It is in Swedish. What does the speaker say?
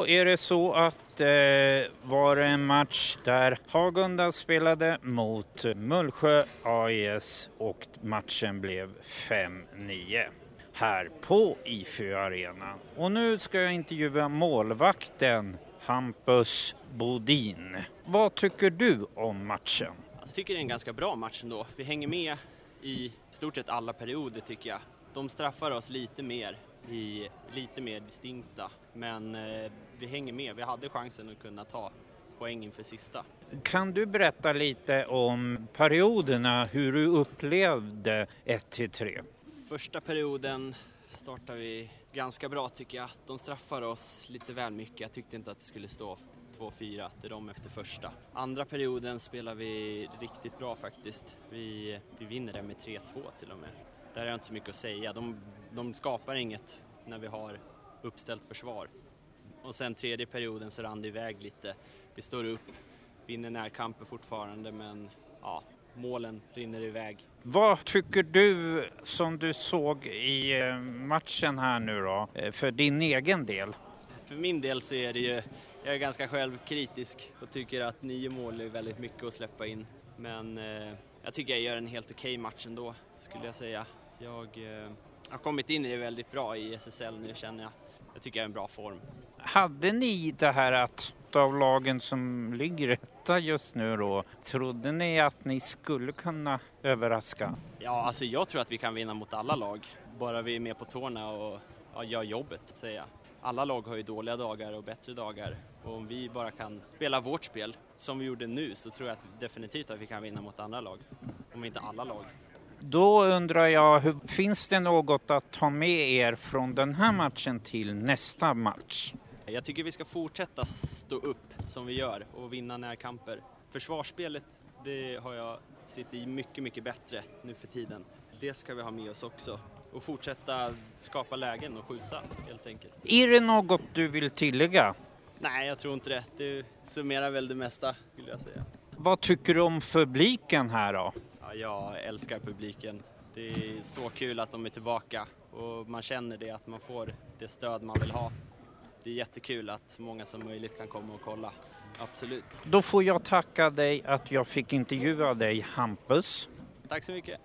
Då är det så att eh, var det en match där Hagunda spelade mot Mullsjö AIS och matchen blev 5-9 här på IFÖ Arena. Och nu ska jag intervjua målvakten Hampus Bodin. Vad tycker du om matchen? Alltså, jag tycker det är en ganska bra match ändå. Vi hänger med i stort sett alla perioder tycker jag. De straffar oss lite mer, i, lite mer distinkta, men eh, vi hänger med. Vi hade chansen att kunna ta poäng inför sista. Kan du berätta lite om perioderna, hur du upplevde 1-3? Första perioden startar vi ganska bra tycker jag. De straffar oss lite väl mycket. Jag tyckte inte att det skulle stå 2-4 till dem efter första. Andra perioden spelar vi riktigt bra faktiskt. Vi, vi vinner den med 3-2 till och med. Där är inte så mycket att säga. De, de skapar inget när vi har uppställt försvar. Och sen tredje perioden så rann det iväg lite. Vi står upp, vinner närkamper fortfarande men ja, målen rinner iväg. Vad tycker du som du såg i eh, matchen här nu då, eh, för din egen del? För min del så är det ju, jag är ganska självkritisk och tycker att nio mål är väldigt mycket att släppa in. Men eh, jag tycker jag gör en helt okej okay match ändå, skulle jag säga. Jag eh, har kommit in i det väldigt bra i SSL nu känner jag. Jag tycker jag är en bra form. Hade ni det här att av lagen som ligger etta just nu då, trodde ni att ni skulle kunna överraska? Ja, alltså jag tror att vi kan vinna mot alla lag, bara vi är med på tårna och ja, gör jobbet, säger jag. Alla lag har ju dåliga dagar och bättre dagar och om vi bara kan spela vårt spel som vi gjorde nu så tror jag att definitivt att vi kan vinna mot andra lag, om inte alla lag. Då undrar jag, hur, finns det något att ta med er från den här matchen till nästa match? Jag tycker vi ska fortsätta stå upp som vi gör och vinna närkamper. Försvarsspelet, det har jag sett i mycket, mycket bättre nu för tiden. Det ska vi ha med oss också och fortsätta skapa lägen och skjuta helt enkelt. Är det något du vill tillägga? Nej, jag tror inte det. Det summerar väl det mesta, vill jag säga. Vad tycker du om publiken här då? Ja, jag älskar publiken. Det är så kul att de är tillbaka och man känner det, att man får det stöd man vill ha. Det är jättekul att så många som möjligt kan komma och kolla. Absolut. Då får jag tacka dig att jag fick intervjua dig, Hampus. Tack så mycket.